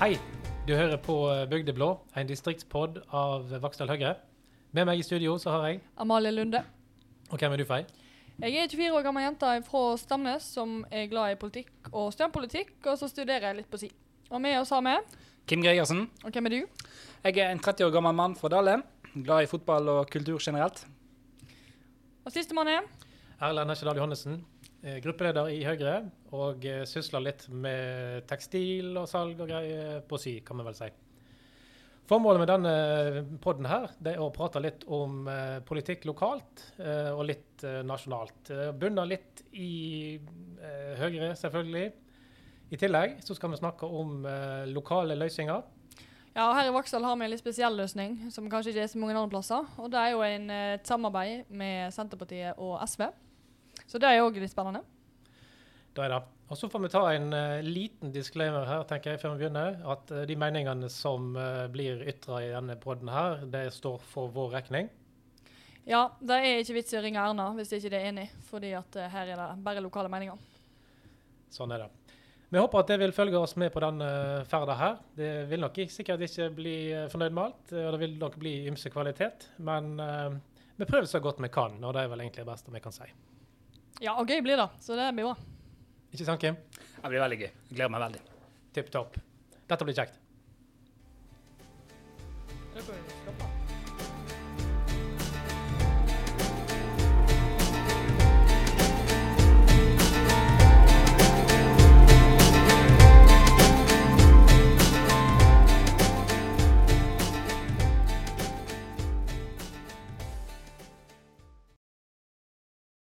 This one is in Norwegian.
Du hører på eh, Bygdeblå, en distriktspod av Vaksdal Høyre. Med meg i studio så har jeg Amalie Lunde. Og hvem er du, Fei? Jeg er 24 år gammel jente fra Stamnes som er glad i politikk og stemmepolitikk, og så studerer jeg litt på si. Og med oss har vi Kim Gregersen. Og hvem er du? Jeg er en 30 år gammel mann fra Dale. Glad i fotball og kultur generelt. Og sistemann er Erlend Esjedal Johannessen, gruppeleder i Høyre, og eh, sysler litt med tekstil og salg og greier på si, kan vi vel si. Formålet med denne podden her, det er å prate litt om eh, politikk lokalt eh, og litt eh, nasjonalt. Eh, Bunner litt i eh, Høyre, selvfølgelig. I tillegg så skal vi snakke om eh, lokale løsninger. Ja, og her i Vaksdal har vi en litt spesiell løsning, som kanskje ikke er så mange andre plasser. Og det er jo en, eh, et samarbeid med Senterpartiet og SV. Så det er òg litt spennende. Det er det. Og så får vi ta en uh, liten disclaimer her, tenker jeg, før vi begynner. At uh, de meningene som uh, blir ytra i denne podden her, det står for vår regning. Ja, det er ikke vits i å ringe Erna hvis de ikke er enig, fordi at her er det bare lokale meninger. Sånn er det. Vi håper at det vil følge oss med på denne ferda her. Det vil nok ikke, sikkert ikke bli fornøyd med alt, og det vil nok bli ymse kvalitet. Men vi prøver så godt vi kan, og det er vel egentlig det beste vi kan si. Ja, og gøy blir det, så det blir bra. Ikke sant, Kim? Det blir veldig gøy. Jeg gleder meg veldig. Tipp topp. Dette blir kjekt. Det er.